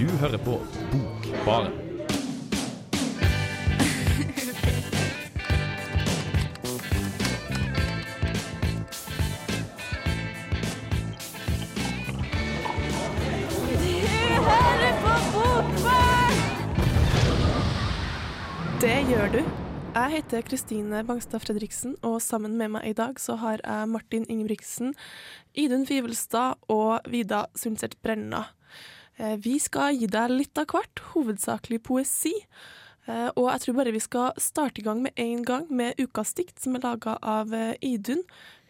Du hører på Bokbaren. Det gjør du. Jeg heter Kristine Bangstad Fredriksen, og sammen med meg i dag så har jeg Martin Ingebrigtsen, Idun Fivelstad og Vida Sundset Brenna. Eh, Vi skal gi deg litt av hvert, hovedsakelig poesi. Eh, Og jeg tror bare vi skal starte i gang med en gang med ukas dikt, som er laga av eh, Idun.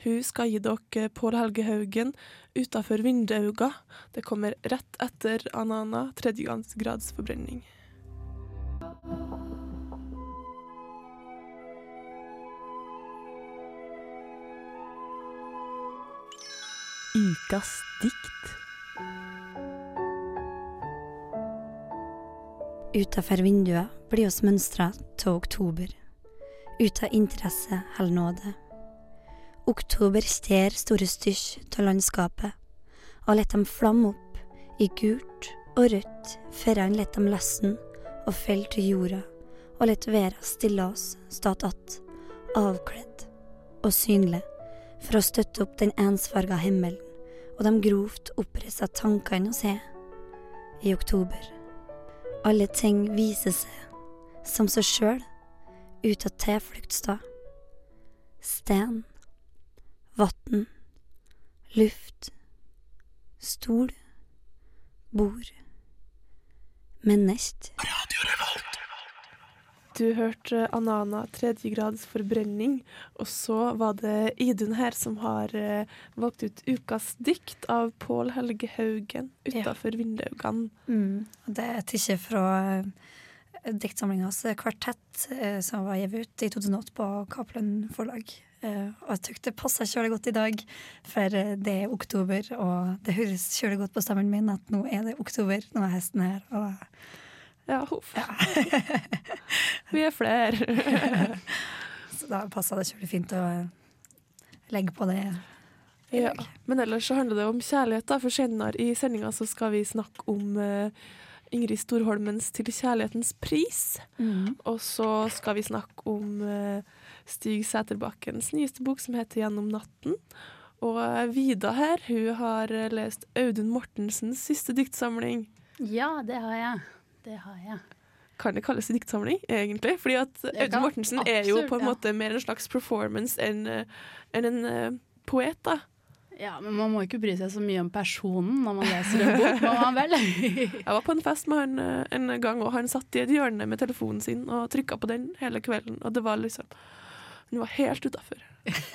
Hun skal gi dere Pål Helge Haugen 'Utafor vindauga'. Det kommer rett etter 'Anana', tredjegrads forbrenning. Ukas dikt. Utafor vinduet blir oss mønstra til oktober. Ut av interesse hell nåde. Oktober stjer store stysj av landskapet, og lett dem flamme opp i gult og rødt før han lett dem lessen og fell til jorda, og lett vera stille oss stat att, avkledd og synlig, for å støtte opp den ensfarga himmelen og de grovt opprissa tankene oss har i oktober. Alle ting viser seg som seg sjøl, ut av tilfluktsstad. Sten, vatn, luft, stol, bord, menneske. Du hørte Anana tredjegrads forbrenning, og så var det Idun her som har eh, valgt ut ukas dikt av Pål Helge Haugen utafor vinduene. Mm. Det er tatt fra uh, diktsamlingas kvartett eh, som var gitt ut i 2008 på Cappelen forlag. Eh, og jeg syns det passer kjølig godt i dag, for eh, det er oktober, og det høres kjølig godt på stemmen min at nå er det oktober, nå er hesten her. og Ja, huff. Vi er flere. Så da passa det kjølig fint å legge på det. ja. Men ellers så handler det om kjærlighet, da, for senere i sendinga så skal vi snakke om eh, Ingrid Storholmens 'Til kjærlighetens pris'. Mm. Og så skal vi snakke om eh, Stig Sæterbakkens nyeste bok som heter 'Gjennom natten'. Og eh, Vida her, hun har lest Audun Mortensens siste diktsamling. Ja, det har jeg. Det har jeg. Kan det kalles diktsamling, egentlig? Fordi at Audun Mortensen Mortensen er jo på en ja. måte mer en slags performance enn en, enn en eh, poet, da. Ja, men man må ikke bry seg så mye om personen når man leser en bok, må man vel? Jeg var på en fest med han eh, en gang, og han satt i et hjørne med telefonen sin og trykka på den hele kvelden, og det var liksom Han var helt utafor.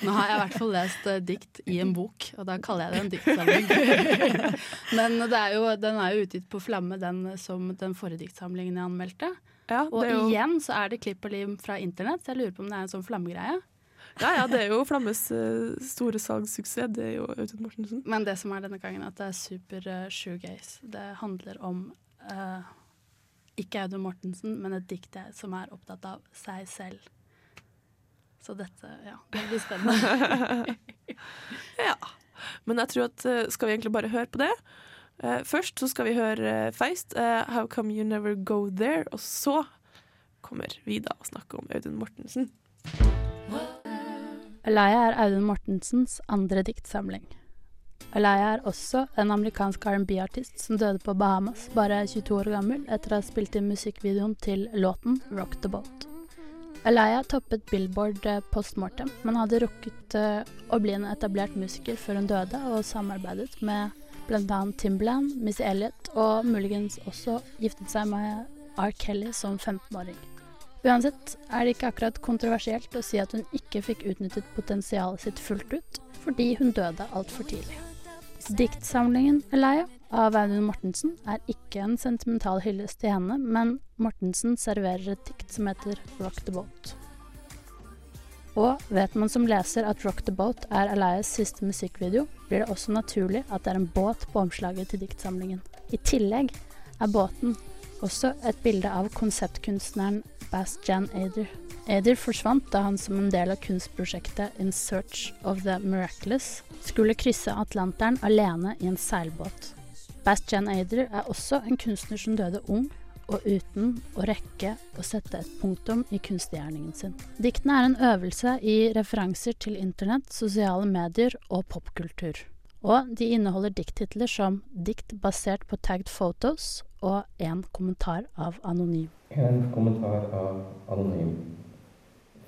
Nå har jeg i hvert fall lest uh, dikt i en bok, og da kaller jeg det en diktsamling. men det er jo, den er jo utgitt på Flamme, den som den forrige diktsamlingen jeg anmeldte. Ja, Og jo, igjen så er det klipp og lim fra internett, så jeg lurer på om det er en sånn flammegreie. ja, ja, det er jo Flammes uh, store salgssuksess. Det er jo Audun Mortensen. Men det som er denne gangen, at det er super uh, shoegaze. Det handler om uh, ikke Audun Mortensen, men et dikt som er opptatt av seg selv. Så dette, ja, det blir spennende. Ja. Men jeg tror at eh, skal vi egentlig bare høre på det? Uh, først så skal vi høre eh, Feist, uh, 'How Come You Never Go There', og så kommer vi da og snakker om Audun Mortensen. Alaya er Audun Mortensens andre diktsamling. Alaya er også en amerikansk R&B-artist som døde på Bahamas, bare 22 år gammel, etter å ha spilt inn musikkvideoen til låten 'Rock the Boat'. Alaya toppet Billboard eh, post mortem, men hadde rukket eh, å bli en etablert musiker før hun døde, og samarbeidet med bl.a. Timbaland, Missy Elliot, og muligens også giftet seg med R. Kelly som 15-åring. Uansett er det ikke akkurat kontroversielt å si at hun ikke fikk utnyttet potensialet sitt fullt ut, fordi hun døde altfor tidlig. Diktsamlingen Elia av Audun Mortensen er ikke en sentimental hyllest til henne, men Mortensen serverer et dikt som heter Rock the Boat. Og vet man som leser at Rock the Boat er Elias siste musikkvideo, blir det også naturlig at det er en båt på omslaget til diktsamlingen. I tillegg er båten også et bilde av konseptkunstneren Bastian Ader. Ader forsvant da han som en del av kunstprosjektet In Search of the Miraculous skulle krysse Atlanteren alene i en seilbåt. Bastian Aider er også en kunstner som døde ung, og uten å rekke å sette et punktum i kunstgjerningen sin. Diktene er en øvelse i referanser til internett, sosiale medier og popkultur. Og de inneholder dikttitler som dikt basert på tagged photos og en kommentar av Anonym. En kommentar av Anonym.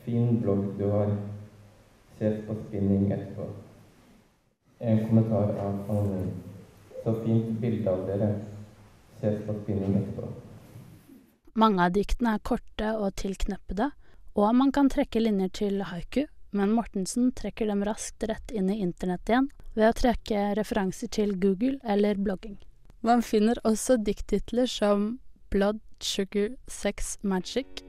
Fin blogg du har. Ses på spinning etterpå. En kommentar av Anonym. Så fint bilde av dere. Ses på spinning etterpå. Mange av diktene er korte og tilkneppede, og man kan trekke linjer til haiku, men Mortensen trekker dem raskt rett inn i internett igjen ved å trekke referanser til Google eller blogging. Man finner også dikttitler som Blood Sugar Sex Magic,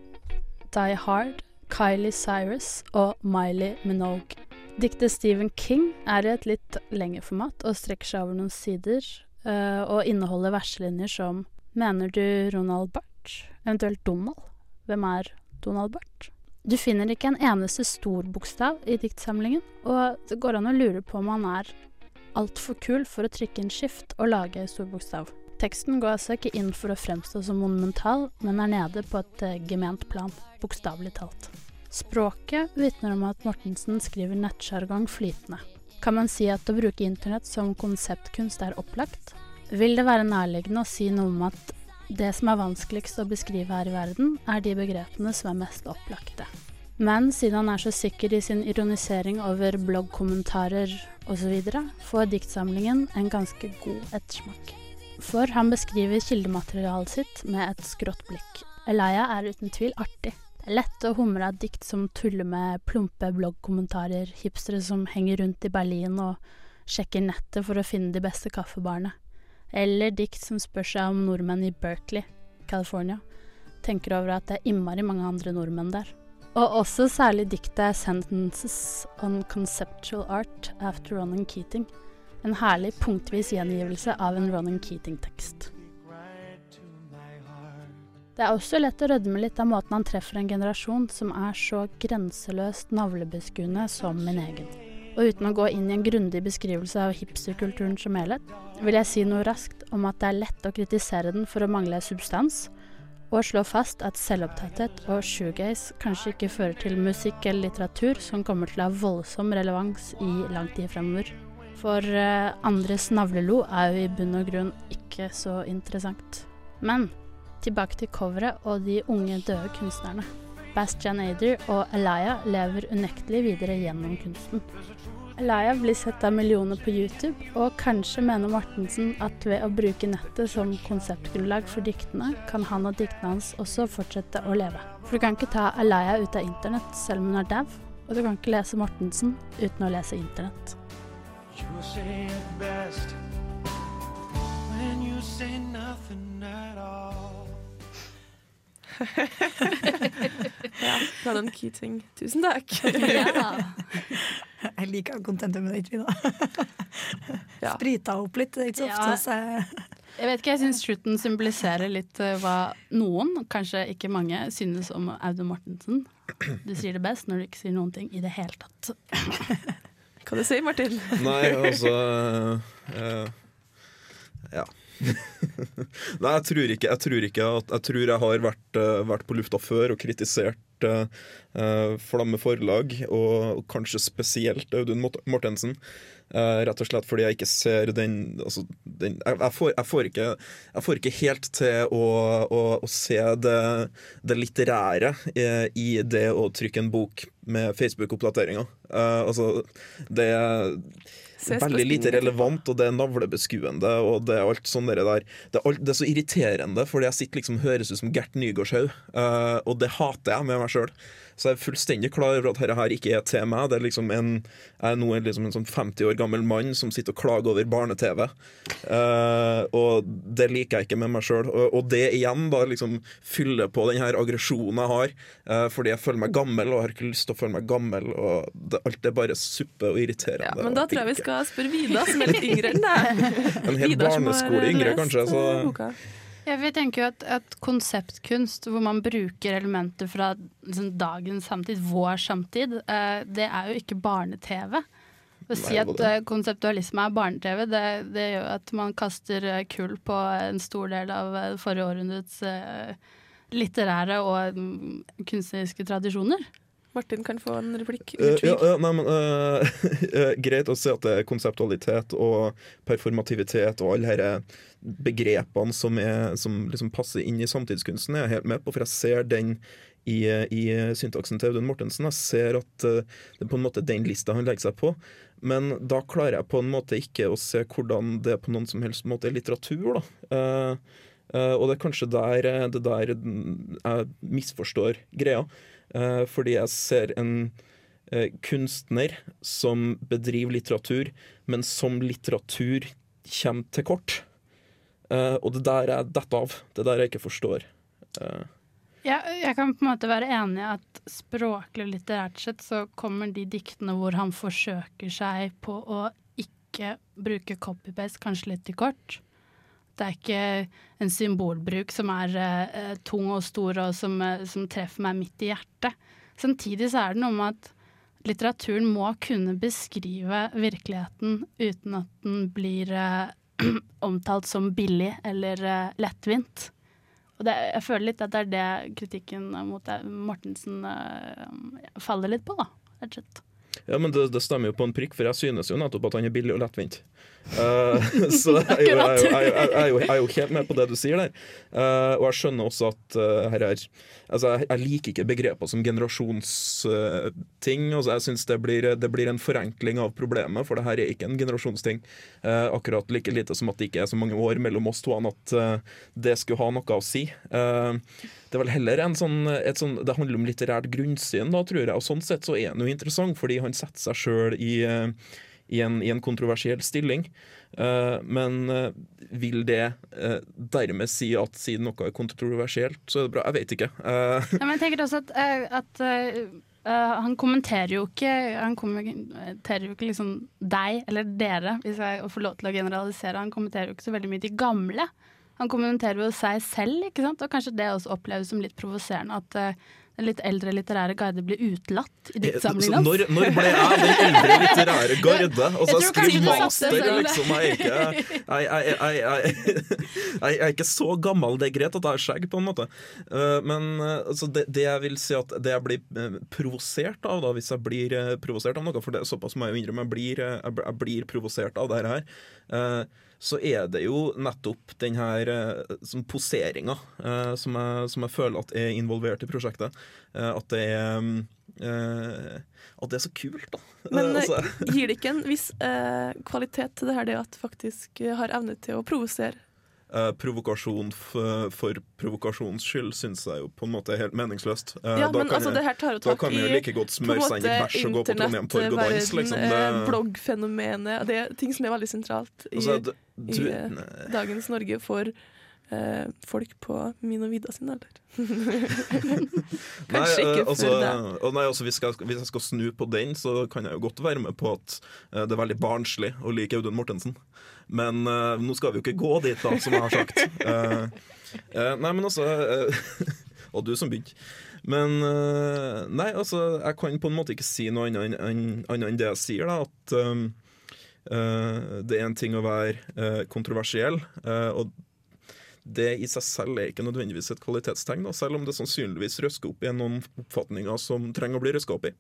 Die Hard, Kylie Cyrus og Miley Minogue. Diktet Stephen King er i et litt lengre format og strekker seg over noen sider, uh, og inneholder verselinjer som Mener du Ronald Barth? Eventuelt Donald. Hvem er Donald Barth? Du finner ikke en eneste stor bokstav i diktsamlingen, og det går an å lure på om han er altfor kul for å trykke inn skift og lage stor bokstav. Teksten går altså ikke inn for å fremstå som monumental, men er nede på et uh, gement plan, bokstavelig talt. Språket vitner om at Mortensen skriver nettsjargong flytende. Kan man si at å bruke internett som konseptkunst er opplagt? Vil det være nærliggende å si noe om at det som er vanskeligst å beskrive her i verden, er de begrepene som er mest opplagte. Men siden han er så sikker i sin ironisering over bloggkommentarer osv., får diktsamlingen en ganske god ettersmak. For han beskriver kildematerialet sitt med et skrått blikk. Elia er uten tvil artig. Lett å humre av dikt som tuller med plumpe bloggkommentarer, hipstere som henger rundt i Berlin og sjekker nettet for å finne de beste kaffebarene. Eller dikt som spør seg om nordmenn i Berkeley, California, tenker over at det er innmari mange andre nordmenn der. Og også særlig diktet 'Sentences on Conceptual Art' after Ronan Keating. En herlig punktvis gjengivelse av en Ronan Keating-tekst. Det er også lett å rødme litt av måten han treffer en generasjon som er så grenseløst navlebeskuende som min egen. Og uten å gå inn i en grundig beskrivelse av hipsterkulturen som helhet, vil jeg si noe raskt om at det er lett å kritisere den for å mangle substans, og slå fast at selvopptatthet og shoegaze kanskje ikke fører til musikk eller litteratur som kommer til å ha voldsom relevans i lang tid fremover. For uh, andres navlelo er jo i bunn og grunn ikke så interessant. Men tilbake til coveret og de unge døde kunstnerne. Bastian Ader og Elia lever unektelig videre gjennom kunsten. Elia blir sett av millioner på YouTube, og kanskje mener Mortensen at ved å bruke nettet som konseptgrunnlag for diktene, kan han og diktene hans også fortsette å leve. For du kan ikke ta Elia ut av internett selv om hun er dau, og du kan ikke lese Mortensen uten å lese internett. You say it best when you say nothing at all. ja, Ronan Keating. Tusen takk. ja. Jeg liker kontentet med det, da. ja. Sprita opp litt. Det er ikke så ofte ja. så jeg vet ikke, jeg syns slutten symboliserer litt uh, hva noen, kanskje ikke mange, synes om Audun Mortensen. Du sier det best når du ikke sier noen ting i det hele tatt. Hva du sier Martin? Nei, altså uh, Ja. Nei, jeg tror ikke, jeg tror ikke at Jeg tror jeg har vært, uh, vært på lufta før og kritisert uh, Flamme forlag, og kanskje spesielt Audun Mortensen. Uh, rett og slett fordi jeg ikke ser den, altså, den jeg, jeg, får, jeg, får ikke, jeg, får, ikke, helt til å, å, å se det, det litterære i, i, det å trykke en bok med Facebook-oppdateringer. Uh, altså, det veldig lite relevant, og det er navlebeskuende, og det er alt sånn der. Det er, alt, det er så irriterende, fordi jeg sitter liksom høres ut som Gert Nygaardshaug, uh, og det hater jeg med meg sjøl. Så jeg er fullstendig klar over at dette her ikke er til meg. Det er liksom en, jeg er nå liksom en sånn 50 år gammel mann som sitter og klager over barne-TV. Uh, og det liker jeg ikke med meg sjøl. Og, og, det igjen da liksom fyller på den her aggresjonen jeg har, uh, fordi jeg føler meg gammel og har ikke lyst til å føle meg gammel. Og det, alt er bare suppe og irriterende. Ja, men da tror jeg vi skal spørre Vida, som er litt yngre enn deg. En hel barneskole yngre, kanskje. Så. Ja, jeg tenker jo at, at, konseptkunst, hvor man bruker elementer fra liksom, dagens samtid, vår samtid, uh, det er jo ikke barne-TV. Å si at uh, konseptualisme er barne-TV, det, det gjør at man kaster eh, kull på en stor del av forrige århundrets uh, litterære og mm, kunstneriske tradisjoner. Martin kan få en replikk. Uh, ja, ja, nei, men, uh, greit å si at det er konseptualitet og performativitet og alle disse begrepene som, er, som liksom passer inn i samtidskunsten, er jeg helt med på, for jeg ser den i, i syntaksen til Audun Mortensen. Jeg ser at det er på en måte den lista han legger seg på. Men da klarer jeg på en måte ikke å se hvordan det på noen som helst måte er litteratur. da. Og det er kanskje der, det der jeg misforstår greia. Eh, fordi jeg ser en eh, kunstner som bedriver litteratur, men som litteratur kommer til kort. Eh, og det der er detter av. Det der jeg ikke forstår. Ja, jeg kan på en måte være enig i at språklig og litterært sett så kommer de diktene hvor han forsøker seg på å ikke bruke copy-paste kanskje litt til kort. Det er ikke en symbolbruk som er uh, tung og stor og som, uh, som treffer meg midt i hjertet. Samtidig så er det noe med at litteraturen må kunne beskrive virkeligheten uten at den blir uh, omtalt som billig eller lettvint. Og det, jeg føler litt at det er det kritikken mot Mortensen faller litt på, da. Ja, men det, det stemmer jo på en prikk, for jeg synes jo nettopp at han er billig og lettvint. Eh, så jeg er, jo, helt med på det du sier der. Uh, og jeg skjønner også at uh, her er Altså, jeg, jeg liker ikke begreper som generasjonsting. altså, jeg synes det blir, det blir en forenkling av problemet, for det her er ikke en generasjonsting. Akkurat like lite som at det ikke er så mange år mellom oss to at det skulle ha noe å si. Det er vel heller en sånn, sånn Det handler om litterært grunnsyn, da, tror jeg. Og sånn sett så er han jo interessant, fordi han setter seg sjøl i, i, en, i en kontroversiell stilling. Eh, men eh, vil det eh, dermed si at siden noe er kontroversielt, så er det bra? Jeg vet ikke. Ja, men jeg tenker også at, at Uh, han kommenterer jo ikke Han kommenterer jo ikke liksom deg eller dere, hvis jeg får lov til å generalisere. Han kommenterer jo ikke så veldig mye de gamle. Han kommenterer jo seg selv, ikke sant? og kanskje det også oppleves som litt provoserende at eh, den litt eldre litterære garde blir utelatt i diktsamlingen hans. Når, når ble jeg den eldre litterære garde? Og så skriver du satte master, liksom. Jeg er ikke, jeg, jeg, jeg, er ikke så gammel. Det er greit at jeg har skjegg, på en måte. Eh, Men eh, altså, det, det jeg vil si at det jeg blir eh, provosert av, da, hvis jeg blir eh, provosert av noe, for det, er såpass må jeg innrømme, jeg blir, eh, jeg, blir- provosert av det her, eh, så er det jo nettopp den her eh, som poseringa eh, som, som jeg føler at er involvert i prosjektet. Eh, At det er mm, At det er så kult, da. Men altså, gir det ikke en viss kvalitet til det her, det at faktisk har evne til å provosere? Eh, provokasjon for provokasjons skyld syns jeg jo på en måte er helt meningsløst. Uh, Ja, da men kan altså, jeg, da kan vi jo like godt smøre seg inn i bæsj og gå på Trondheim Torg og danse. Liksom. eh, Det, bloggfenomenet. Det er ting som er veldig sentralt i altså, du, du, i, dagens Norge for folk på min og Vida sin alder. Kanskje Nei, ikke altså, det. og nei, altså, hvis, jeg, hvis jeg skal snu på den, så kan jeg jo godt være med på at det er veldig barnslig å like Audun Mortensen. Men uh, nå skal vi jo ikke gå dit, da, som jeg har sagt. Eh, eh, nei, men altså Og du som begynte. Men nei, altså, jeg kan på en måte ikke si noe annet enn enn- det jeg sier, da. At um, det er en ting å være kontroversiell. og det i seg selv er ikke nødvendigvis et kvalitetstegn, da, selv om det sannsynligvis røsker opp i noen oppfatninger som trenger å bli røska opp i.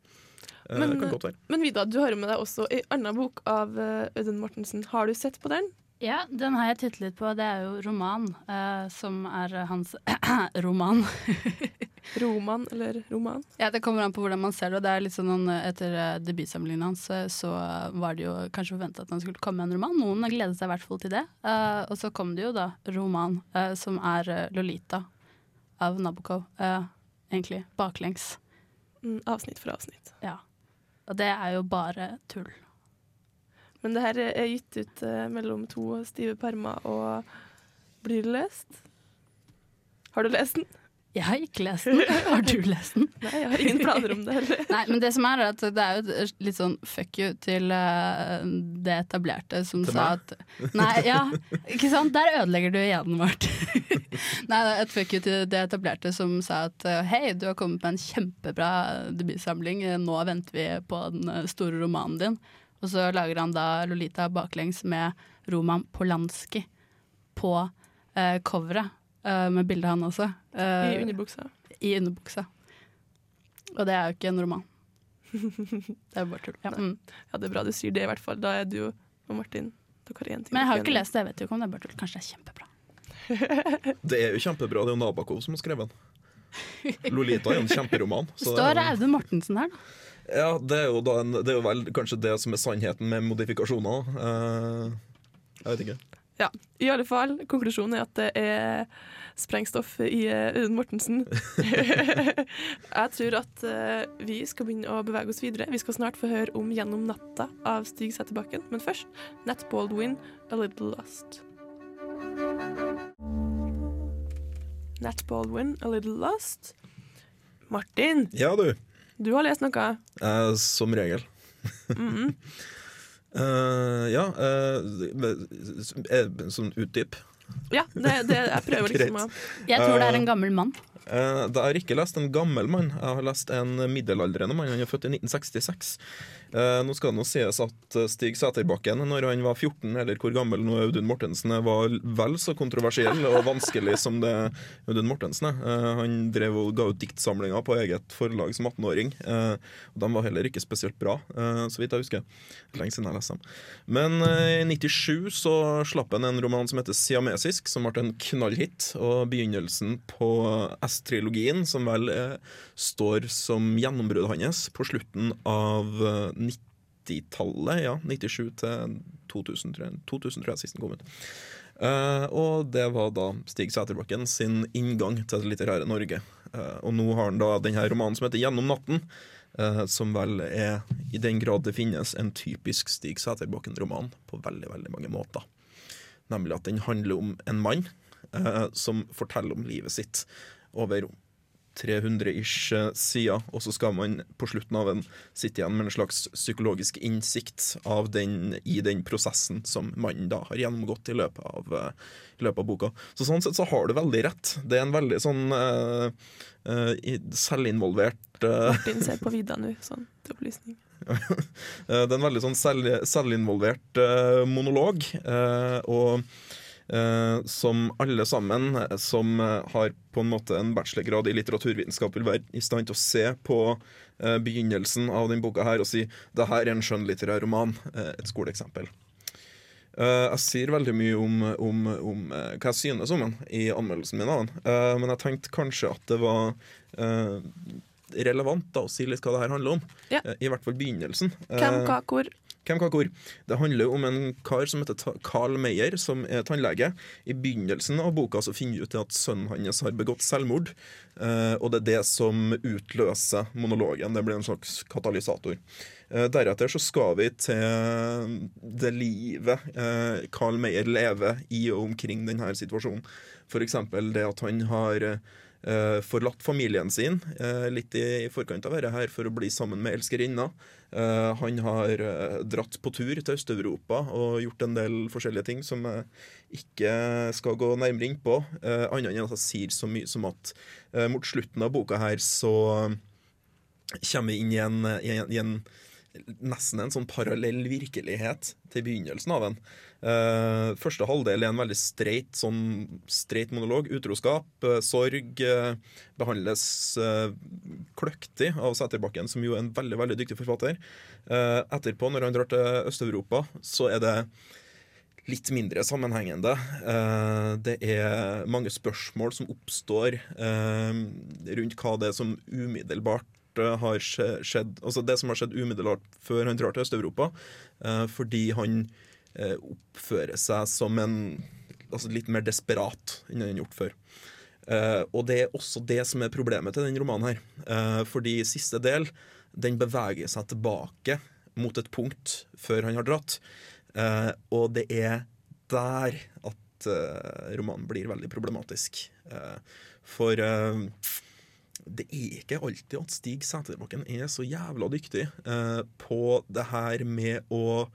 Eh, Men-. Men Vida, du har med deg også ei anna bok av eh, Audun Mortensen. Har du sett på den? Ja, den har jeg tittet litt på. Det er jo roman, uh, som er hans roman. Roman eller roman? Ja, Det kommer an på hvordan man ser det. det er litt sånn, han, Etter uh, debutsamlingen hans eh, så var det jo kanskje forventa at han skulle komme med en roman. Noen gledet seg i hvert fall til det. Uh, og så kom det jo da roman, eh, som er eh, Lolita av Nabokov. Eh, egentlig baklengs. Mm, avsnitt for avsnitt. Ja. Og det er jo bare tull. Men det her er gitt ut eh, mellom to stive permer og blir det lest? Har du lest den? Jeg har ikke lest den. Har du lest den? Nei, jeg har ingen planer om det heller. Nei, men det som er, er at det er jo et litt sånn fuck you til uh, det etablerte som Til sa meg? at Nei, ja, ikke sant? Der ødelegger du hjernen vårt. Nei, det er et fuck you til det etablerte som sa at uh, hei, du har kommet med en kjempebra debutsamling, nå venter vi på den store romanen din. Og så lager han da Lolita baklengs med Roman Polanski på eh, coveret, eh, med bildet av han også. eh, I underbuksa. I underbuksa. Og det er jo ikke en roman. det er jo bare tull. Ja. Mm. Ja, det er bra du sier det, i hvert fall. Da er du og Martin dere har en ting Men jeg har jo ikke lest det, jeg vet jo ikke om det er bare tull. Kanskje det er kjempebra. Det er jo kjempebra. Det er jo Nabakov som har skrevet den. Lolita er jo en kjemperoman. Så står Audun Mortensen her, da. Ja, det er jo, da en, det er jo vel kanskje det som er sannheten med modifikasjoner. Uh, jeg vet ikke. Ja, i alle fall, konklusjonen er at det er sprengstoff i Audun Mortensen. jeg tror at uh, vi skal begynne å bevege oss videre. Vi skal snart få høre om 'Gjennom natta' av Stig Setterbakken. Men først Nat Baldwin, 'A Little Lost'. Nat Baldwin, 'A Little Lost'. Martin, Ja, du. Du har lest noe. Eh, som regel. Mhm. Eh, ja, eh, eh, sånn utdyp. Ja, det, det, jeg prøver liksom å Jeg tror det er Eh, en gammel mann. Eh, jeg har ikke lest en gammel mann, jeg har lest en middelaldrende mann. Han er født i 1966. Eh, nå skal det nå sies at eh, Stig Sæterbakken, når han var 14, eller hvor gammel nå Audun Mortensen er, var vel så kontroversiell og vanskelig som det Audun Mortensen er. Eh, han drev og ga ut diktsamlinger på eget forlag som 18-åring. Eh, og de var heller ikke spesielt bra, så vidt jeg husker. Lenge siden jeg leste dem. Men i 97 så slapp han en roman som heter Siamesisk, som ble en knallhit. Og begynnelsen på S-trilogien, som vel står som gjennombruddet hans på slutten av 90-tallet. Ja, 97 til 2000, tror jeg, 2000 tror jeg sist den kom ut. Uh, og det var da Stig Sæterbakken sin inngang til det litterære Norge. Uh, og nå har han da denne romanen som heter 'Gjennom natten', uh, som vel er, i den grad det finnes, en typisk Stig Sæterbakken-roman på veldig, veldig mange måter. Nemlig at den handler om en mann som forteller om livet sitt over 300-ish sider, og så skal man på slutten av den sitte igjen med en slags psykologisk innsikt av den, i den prosessen som mannen da har gjennomgått i løpet av, i løpet av boka. Så sånn sett så har du veldig rett. Det er en veldig sånn uh, uh, selvinvolvert uh, Martin ser på Vida nå, sånn til opplysning. Det er en veldig sånn selv, selvinvolvert monolog. og eh, som alle sammen eh, som eh, har på en måte en bachelorgrad i litteraturvitenskap, vil være i stand til å se på eh, begynnelsen av denne boka her og si det her er en skjønnlitterær roman. eh, et skoleeksempel. Jeg sier veldig mye om, om, om hva jeg synes om den i anmeldelsen min av den, men jeg tenkte kanskje at det var relevant da å si litt hva det her handler om. Ja. I hvert fall begynnelsen. Hvem, hva, hvor? Hvem, hva, hvor? Det handler om en kar som heter Carl Meyer, som er tannlege. I begynnelsen av boka så finner vi ut at sønnen hans har begått selvmord. eh, og det er det som utløser monologen. Det blir en slags katalysator. Eh, deretter så skal vi til det livet eh, Carl Meyer lever i og omkring denne situasjonen. F.eks. det at han har eh, forlatt familien sin eh, litt i, i forkant av dette her for å bli sammen med elskerinna. Eh, han har dratt på tur til Øst-Europa og gjort en del forskjellige ting som jeg ikke skal gå nærmere inn på. Uh, Annet enn at jeg sier så mye som at mot slutten av boka her så kommer vi inn i en, i en, i en nesten en sånn parallell virkelighet til begynnelsen av den. Uh, første halvdel er en veldig streit, sånn streit monolog. Utroskap, uh, sorg uh, behandles eh, kløktig av Sæterbakken, som jo er en veldig veldig dyktig forfatter. Etterpå, når han drar til Øst-Europa, så er det litt mindre sammenhengende. Det er mange spørsmål som oppstår rundt hva det er som umiddelbart eh, har skjedd Altså det som har skjedd umiddelbart før han drar til Øst-Europa, fordi han oppfører seg som en altså litt mer desperat enn han har gjort før. Og det er også det som er problemet til den romanen her. Eh, fordi siste del den beveger seg tilbake mot et punkt før han har dratt. Og det er der at romanen blir veldig problematisk. For det er ikke alltid at Stig Sæterbakken er så jævla dyktig eh, på det her med å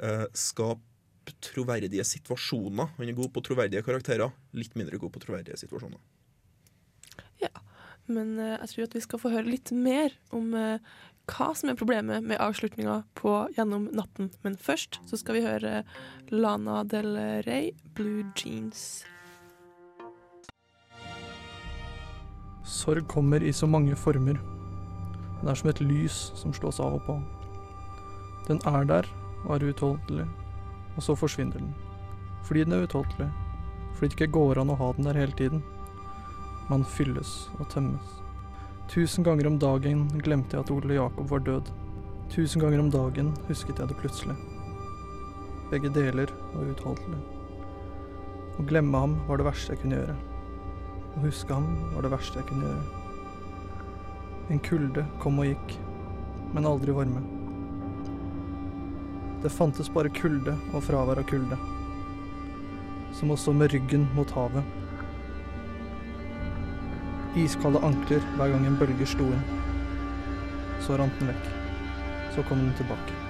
eh, skape troverdige situasjoner. Han er god på troverdige karakterer, litt mindre god på troverdige situasjoner. Ja, Men eh, jeg tror at vi skal få høre litt mer om eh, hva som er problemet med avslutninga på Gjennom natten. Men først så skal vi høre Lana Del Rey, 'Blue Jeans'. Sorg kommer i så mange former. Den er som et lys som slås av og på. Den er der og er uutholdelig, og så forsvinner den. Fordi den er uutholdelig. Fordi det ikke går an å ha den der hele tiden. Man fylles og tømmes. Tusen ganger om dagen glemte jeg at Ole Jakob var død. Tusen ganger om dagen husket jeg det plutselig. Begge deler var uutholdelig. Å glemme ham var det verste jeg kunne gjøre. Å huske ham var det verste jeg kunne gjøre. En kulde kom og gikk, men aldri varme. Det fantes bare kulde og fravær av kulde. Som også med ryggen mot havet. Iskalde ankler hver gang en bølge slo inn. Så rant den vekk. Så kom den tilbake.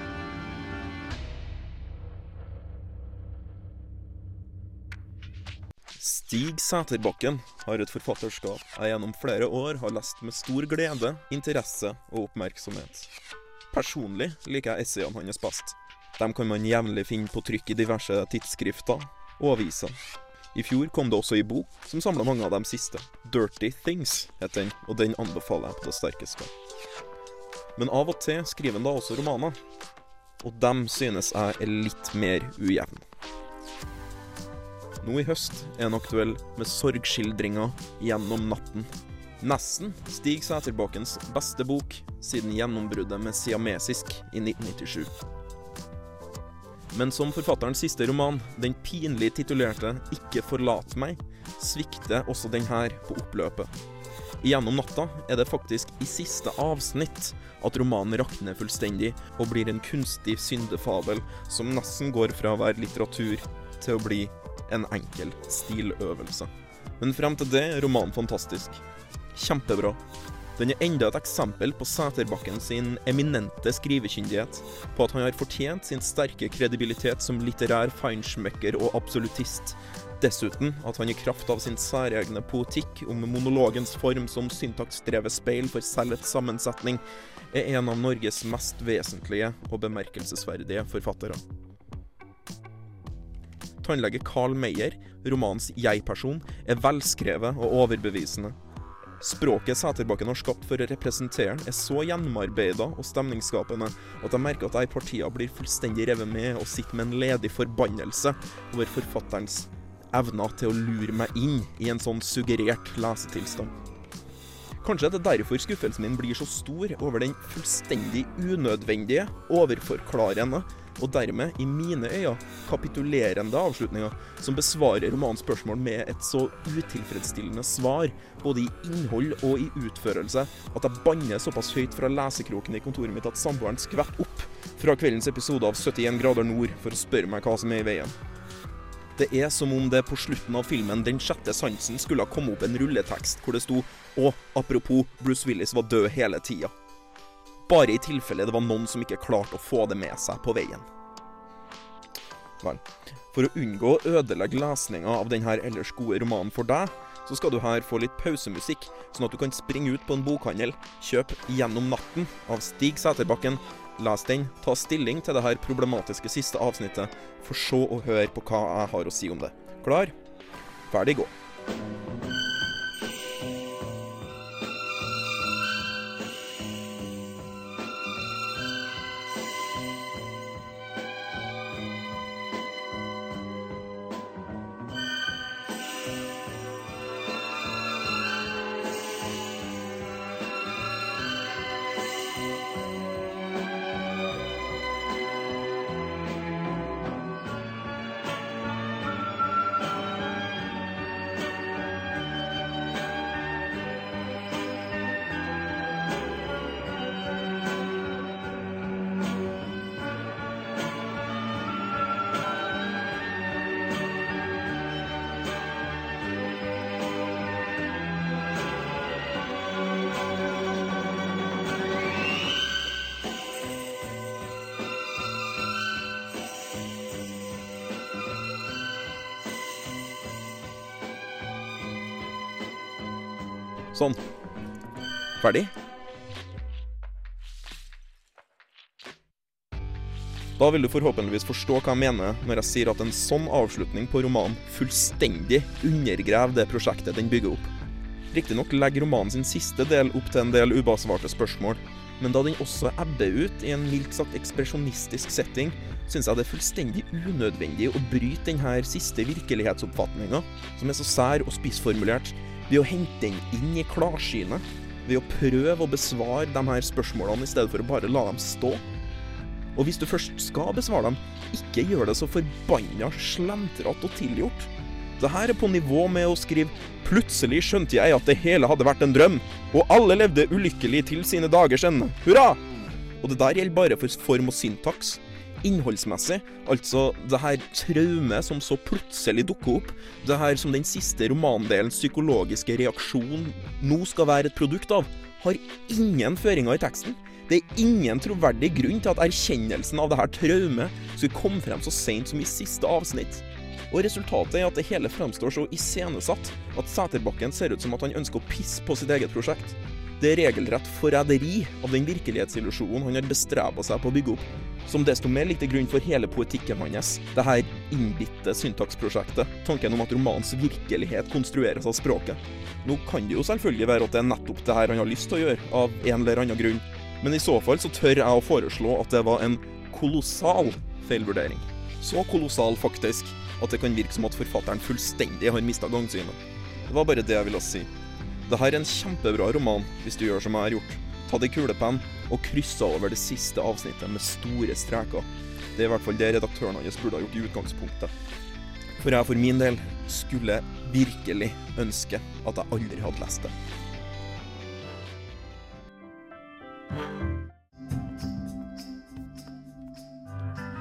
Stig Sæterbakken har et forfatterskap jeg gjennom flere år har lest med stor glede, interesse og oppmerksomhet. Personlig liker jeg essayene hans best. Dem kan man jevnlig finne på trykk i diverse tidsskrifter og aviser. I fjor kom det også i bok som samla mange av de siste. 'Dirty Things' het den, og den anbefaler jeg på det sterkeste. Men av og til skriver han da også romaner, og dem synes jeg er litt mer ujevne. Nå i høst er han aktuell med sorgskildringer gjennom natten. Nesten Stig Sæterbakkens beste bok siden gjennombruddet med siamesisk i 1997. Men som forfatterens siste roman, den pinlig titulerte 'Ikke forlat meg', svikter også den her på oppløpet. Gjennom natta er det faktisk i siste avsnitt at romanen rakner fullstendig og blir en kunstig syndefabel som nesten går fra å være litteratur til å bli en enkel stiløvelse. Men frem til det er romanen fantastisk. Kjempebra. Den er enda et eksempel på Sæterbakken sin eminente skrivekyndighet, på at han har fortjent sin sterke kredibilitet som litterær feinschmecker og absolutist. Dessuten at han i kraft av sin særegne poetikk om monologens form som syntaksdrevet speil for selvets sammensetning, er en av Norges mest vesentlige og bemerkelsesverdige forfattere. Tannlege Carl Meyer, romanens jeg-person, er velskrevet og overbevisende. Språket Sæterbakken har skapt for å representere den, er så gjennomarbeida og stemningsskapende at jeg merker at jeg i partiene blir fullstendig revet med og sitter med en ledig forbannelse over forfatterens evner til å lure meg inn i en sånn suggerert lesetilstand. Kanskje det derfor skuffelsen min blir så stor over den fullstendig unødvendige, overforklarende og dermed, i mine øyne, kapitulerende avslutninger som besvarer romanens spørsmål med et så utilfredsstillende svar, både i innhold og i utførelse, at jeg banner såpass høyt fra lesekroken i kontoret mitt at samboeren skvetter opp fra kveldens episode av 71 grader nord for å spørre meg hva som er i veien. Det er som om det på slutten av filmen Den sjette sansen skulle ha kommet opp en rulletekst hvor det sto og apropos, Bruce Willis var død hele tida. Bare i tilfelle det var noen som ikke klarte å få det med seg på veien. Vel, for å unngå å ødelegge lesninga av denne ellers gode romanen for deg, så skal du her få litt pausemusikk, sånn at du kan springe ut på en bokhandel, kjøpe 'Gjennom natten' av Stig Sæterbakken, les den, ta stilling til det her problematiske siste avsnittet, for så å høre på hva jeg har å si om det. Klar? Ferdig, gå. Sånn. Ferdig? Da vil du forhåpentligvis forstå hva jeg mener når jeg sier at en sånn avslutning på romanen fullstendig undergraver det prosjektet den bygger opp. Riktignok legger romanen sin siste del opp til en del ubesvarte spørsmål, men da den også ebber ut i en mildt sagt ekspresjonistisk setting, syns jeg det er fullstendig unødvendig å bryte denne siste virkelighetsoppfatninga, som er så sær og spissformulert, ved å hente den inn i klarsynet, ved å prøve å besvare de her spørsmålene i stedet for å bare la dem stå. Og hvis du først skal besvare dem, ikke gjør det så forbanna slentrete og tilgjort. Det her er på nivå med å skrive 'Plutselig skjønte jeg at det hele hadde vært en drøm', og alle levde ulykkelig til sine dagers ende. Hurra! Og det der gjelder bare for form og syntaks. Innholdsmessig, altså det her traumet som så plutselig dukker opp, det her som den siste romandelens psykologiske reaksjon nå skal være et produkt av, har ingen føringer i teksten. Det er ingen troverdig grunn til at erkjennelsen av det her traumet skulle komme frem så seint som i siste avsnitt. Og resultatet er at det hele fremstår så iscenesatt at Sæterbakken ser ut som at han ønsker å pisse på sitt eget prosjekt. Det er regelrett forræderi av den virkelighetsillusjonen han har bestreba seg på å bygge opp. Som desto mer ligger til grunn for hele poetikken hans, det her innbitte syntaksprosjektet. Tanken om at romanens virkelighet konstrueres av språket. Nå kan det jo selvfølgelig være at det er nettopp det her han har lyst til å gjøre, av en eller annen grunn. Men i så fall så tør jeg å foreslå at det var en kolossal feilvurdering. Så kolossal, faktisk, at det kan virke som at forfatteren fullstendig har mista gangsynet. Det var bare det jeg ville si. Dette er en kjempebra roman, hvis du gjør som jeg har gjort. Ta det i kulepenn og kryssa over det siste avsnittet med store streker. Det er i hvert fall det redaktøren hans burde ha gjort i utgangspunktet. For jeg for min del skulle virkelig ønske at jeg aldri hadde lest det.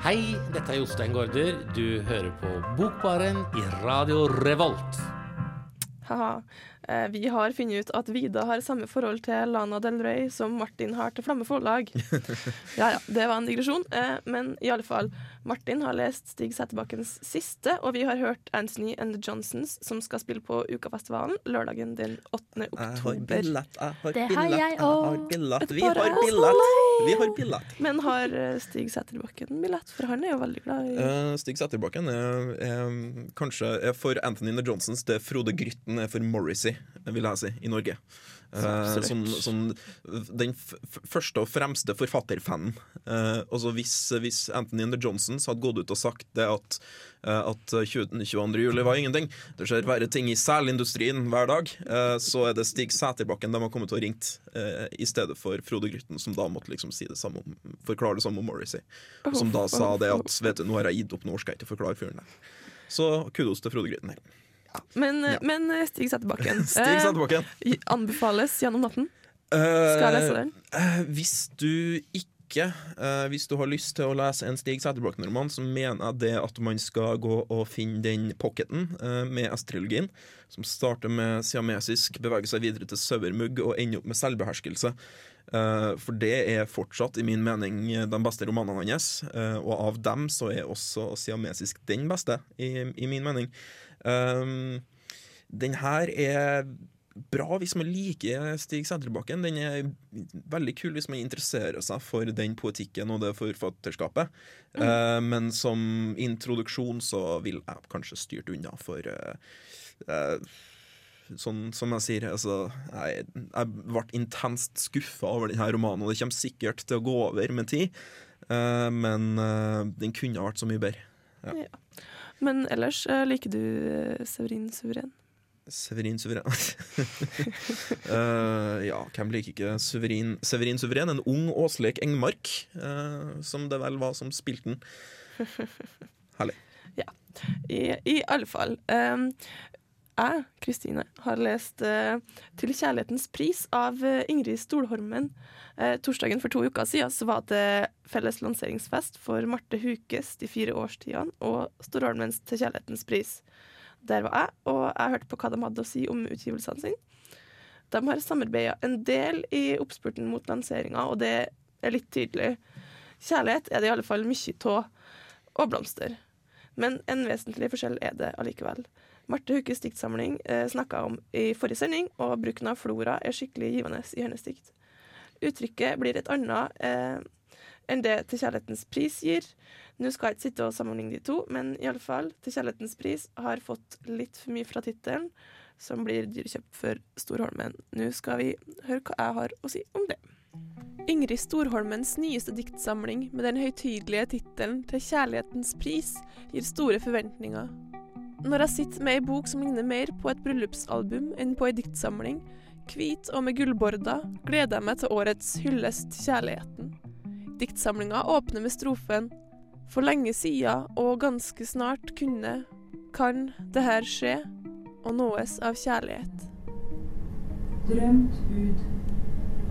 Hei, dette er Jostein Gaarder. Du hører på Bokbaren i Radio Revolt. Haha. Eh, Vi har funnet ut at Vida har samme forhold til Lana Del Rey som Martin har til Flamme Forlag. Ja ja, det var en digresjon. Eh, Men i alle fall, Martin har lest Stig Sæterbakkens siste, og vi har hørt Anthony and the Johnsons, som skal spille på Ukafestivalen lørdagen den 8. oktober. jeg har Det har jeg jeg har også. billett. Vi har billett. Vi har billett. Men har eh, Stig Sæterbakken billett? For han er jo veldig glad i Uh, Stig Sæterbakken er, er kanskje er for Anthony and the Johnsons det Frode Grytten er for Morrissey, vil jeg si, i Norge. Uh, som, som den f f første og fremste forfatterfanen. Uh, altså hvis, hvis Anthony and the Johnsons hadde gått ut og sagt det at, eh, at 20, 22. juli var ingenting, det skjer verre ting i selindustrien hver dag, eh, så er det Stig Sæterbakken de har kommet og ringt, uh, i stedet for Frode Grytten, som da måtte liksom si det samme om, forklare det samme om Morrissey. Og som da sa det at vet du, nå har jeg gitt opp, nå orker jeg ikke forklare fyren der. Så kudos til Frode Grytten her. Men, eh, Ja. men eh, Stig Sæterbakken Stig eh, Sæterbakken. anbefales gjennom natten. Skal jeg lese den? Eh, hvis du ikke eh, Hvis du har lyst til å lese en Stig Sæterbakken-roman, så mener jeg det at man skal gå og finne den pocketen eh, med S-trilogien, som starter med siamesisk, beveger seg videre til sauermugg og ender opp med selvbeherskelse. Eh, for det er fortsatt, i min mening, de beste romanene hans. eh, og av dem så er også siamesisk den beste, i, i min mening. Um, den her er bra hvis man liker Stig Sæterbakken. Den er veldig kul hvis man interesserer seg for den poetikken og det forfatterskapet. Eh, men som introduksjon så vil jeg kanskje styrt unna for uh, uh, Sånn som jeg sier, altså Jeg, jeg ble intenst skuffa over denne romanen, og det kommer sikkert til å gå over med tid. Men den kunne ha vært så mye bedre. Men ellers liker du Severin Suveren? Severin Suveren uh, Ja, hvem liker ikke Severin, Severin Suveren? En ung Åsleik Engmark, uh, som det vel var som spilte den. I, I alle fall. Um, jeg, Kristine, har lest uh, 'Til kjærlighetens pris' av Ingrid Stolholmen. Uh, torsdagen for to uker siden så var det felles lanseringsfest for Marte Hukes De fire årstidene og Storholmens 'Til kjærlighetens pris'. Der var jeg, og jeg hørte på hva de hadde å si om utgivelsene sine. De har samarbeida en del i oppspurten mot lanseringa, og det er litt tydelig. Kjærlighet er det i alle fall mye av, og blomster. Men en vesentlig forskjell er det allikevel. Marte Hukes diktsamling eh, snakka om i forrige sending, og bruken av flora er skikkelig givende i hennes dikt. Uttrykket blir et annet eh, enn det Til kjærlighetens pris gir. Nå skal jeg ikke sitte og sammenligne de to, men i alle fall, Til kjærlighetens pris har fått litt for mye fra tittelen, som blir dyrekjøpt for Storholmen. Nå skal vi høre hva jeg har å si om det. Ingrid Storholmens nyeste diktsamling med den høytidelige tittelen 'Til kjærlighetens pris' gir store forventninger. Når jeg sitter med ei bok som ligner mer på et bryllupsalbum enn på ei diktsamling, hvit og med gullborder, gleder jeg meg til årets hyllest til kjærligheten. Diktsamlinga åpner med strofen 'For lenge sia og ganske snart kunne, kan det her skje, og nåes av kjærlighet'. Drømt ut,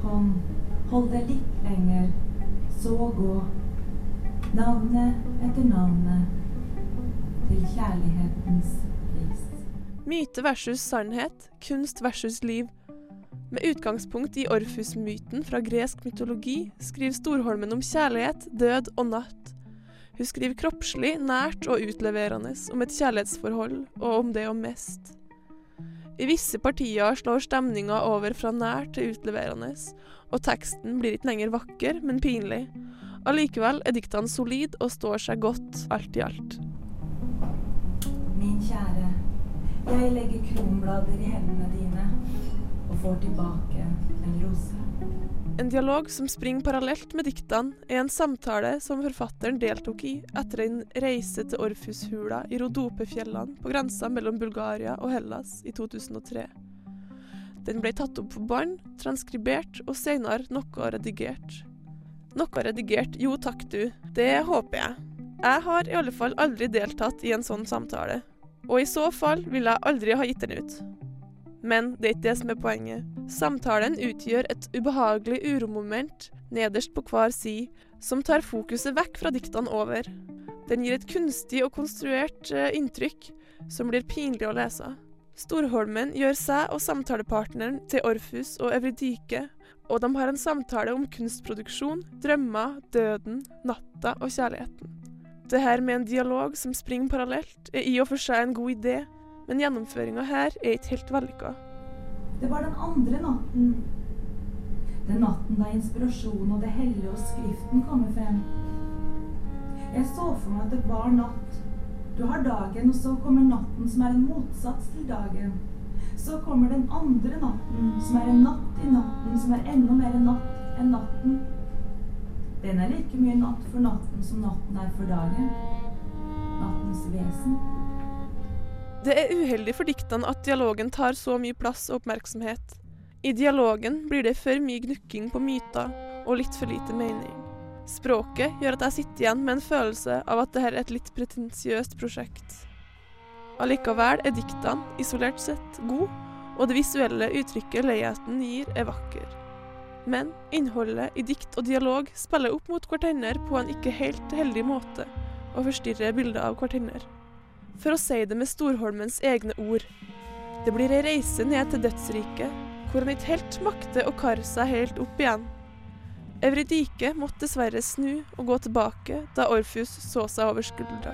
hånd, hold det litt lenger, så gå. Navnet etter navnet, til kjærlighetens pris. Myte versus sannhet, kunst versus liv. Med utgangspunkt i Orfus-myten fra gresk mytologi skriver Storholmen om kjærlighet, død og natt. Hun skriver kroppslig, nært og utleverende om et kjærlighetsforhold og om det å mest. I visse partier slår stemninga over fra nært til utleverende, og teksten blir ikke lenger vakker, men pinlig. Allikevel er diktene solide og står seg godt alt i alt. Min kjære, jeg legger kronblader i hendene dine og får tilbake en rose. En dialog som springer parallelt med diktene, er en samtale som forfatteren deltok i etter en reise til Orfushula i Rodopefjellene på grensa mellom Bulgaria og Hellas i 2003. Den ble tatt opp på bånd, transkribert og senere noe redigert. Noe redigert, jo takk du, det håper jeg. Jeg har i alle fall aldri deltatt i en sånn samtale, og i så fall ville jeg aldri ha gitt den ut. Men det er ikke det som er poenget. Samtalen utgjør et ubehagelig uromoment nederst på hver side, som tar fokuset vekk fra diktene over. Den gir et kunstig og konstruert eh, inntrykk som blir pinlig å lese. Storholmen gjør seg og samtalepartneren til Orfus og Evridike, og de har en samtale om kunstproduksjon, drømmer, døden, natta og kjærligheten. Det her med en dialog som springer parallelt, er i og for seg en god idé, men gjennomføringa her er ikke helt vellykka. Det var den andre natten. Den natten da inspirasjon og det hellige og Skriften kommer frem. Jeg så for meg at det var natt. Du har dagen, og så kommer natten, som er en motsats til dagen. Så kommer den andre natten, som er en natt i natten, som er enda mer natt enn natten. Den er like mye natt for natten som natten er for dagen. Nattens vesen. Det er uheldig for diktene at dialogen tar så mye plass og oppmerksomhet. I dialogen blir det for mye gnukking på myter og litt for lite mening. Språket gjør at jeg sitter igjen med en følelse av at dette er et litt pretensiøst prosjekt. Allikevel er diktene, isolert sett, gode, og det visuelle uttrykket leiheten gir, er vakker. Men innholdet i dikt og dialog spiller opp mot hverandre på en ikke helt heldig måte, og forstyrrer bildet av hverandre. For å si det med Storholmens egne ord. Det blir ei reise ned til dødsriket, hvor han ikke helt makter å karre seg helt opp igjen. Evridike måtte dessverre snu og gå tilbake da Orfus så seg over skuldra.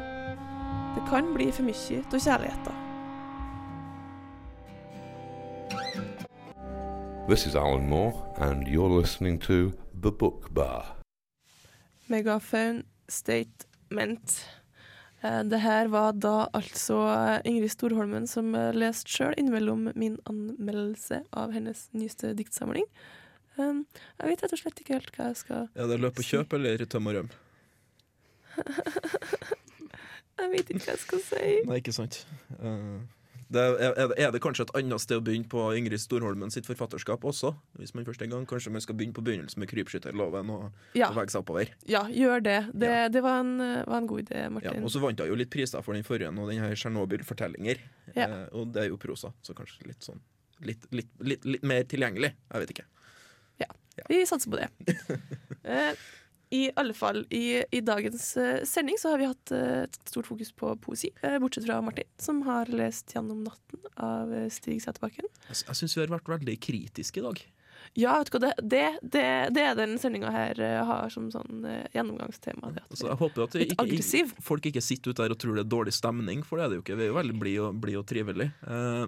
Det kan bli for mye av kjærligheta. This is Alan Moore, and you're listening to The Book Bar. Megaphone Statement. Eh, Det her var da altså Ingrid Storholmen som eh, leste sjøl innimellom min anmeldelse av hennes nyeste diktsamling. Um, Jeg vet rett og slett ikke helt hva jeg skal si. Er det løp og kjøp eller tøm og røm? Jeg vet ikke hva jeg skal si. Nei, ikke sant. Eh, det er, er, det kanskje et annet sted å begynne på Ingrid Storholmen sitt forfatterskap også? Hvis man først en gang Kanskje man skal begynne på begynnelsen med krypskytterloven og Ja, bevege seg oppover? ja gjør det. Det, Ja. det var, en, var en god idé, Ja, Martin. og så vant hun jo litt priser for den forrige og den her Tsjernobyl-fortellinger. Ja. Eh, og det er jo prosa, så kanskje litt sånn litt, litt, litt, litt mer tilgjengelig. Jeg vet ikke. Ja. Vi satser på det. Eh, I alle fall, i, i dagens uh, sending så har vi hatt uh, et stort fokus på poesi, Uh, bortsett fra Martin, som har lest 'Gjennom natten' av Stig Sæterbakken. Jeg, jeg syns vi har vært veldig kritiske i dag. Ja, vet du hva, det, det, det, det er den sendinga her har som sånn gjennomgangstema. Altså, jeg håper at ikke, ikke, folk ikke sitter ute der og tror det er dårlig stemning, for det er det jo ikke. Vi er jo veldig blide og, bli og trivelige.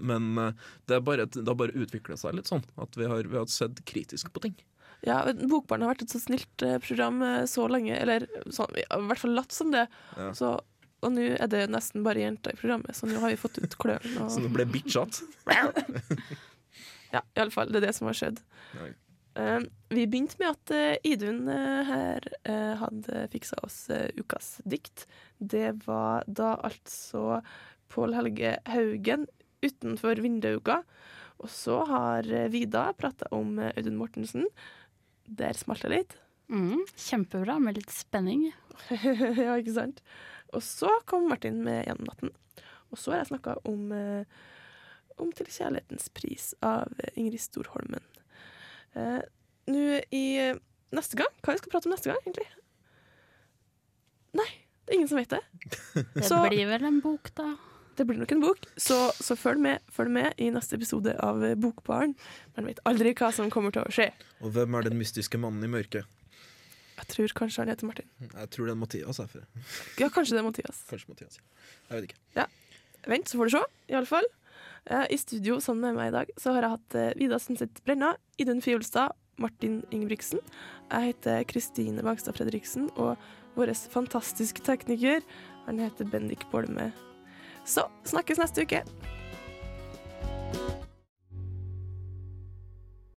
Men det, er bare, det har bare utvikla seg litt sånn at vi har, vi har sett kritisk på ting. Ja, Bokbarn har vært et så snilt eh, program eh, så lenge, eller så, i hvert fall latt som det. Ja. Så, og nå er det nesten bare jenter i programmet, så nå har vi fått ut klørne. Så nå ble bitchete. Ja, i alle fall. Det er det som har skjedd. Nei. Eh, vi begynte med at uh, Idun uh, her hadde fiksa oss ukas dikt. Det var da altså Pål Helge Haugen utenfor Vindauga. Og så har Vida prata om Audun Mortensen. Der smalt det litt. Mm, kjempebra, med litt spenning. ja, ikke sant? Og så kom Martin med Gjennom natten. Og så har jeg snakka om, eh, om Til kjærlighetens pris av Ingrid Storholmen. Eh, Nå i eh, neste gang Hva vi skal prate om neste gang, egentlig? Nei, det er ingen som vet det. Det Så- blir vel en bok, da. Det blir nok en bok, så, så følg, med, følg med i neste episode av eh, Bokbaren. Man vet aldri hva som kommer til å skje. Og hvem er den mystiske mannen i mørket? Jeg tror kanskje han heter Martin. Jeg tror det er Mathias. For. Ja, kanskje det er Mathias. Kanskje Mathias. Jeg vet ikke. Vent, så får du se, i alle fall. Eh, I studio sammen med meg i dag så har jeg hatt eh, Vida Sundset Brenna, Idun Fiolstad, Martin Ingebrigtsen. Jeg heter Kristine Bagstad Fredriksen, og vår fantastiske tekniker, han heter Bendik Bolme. Så snakkes neste uke.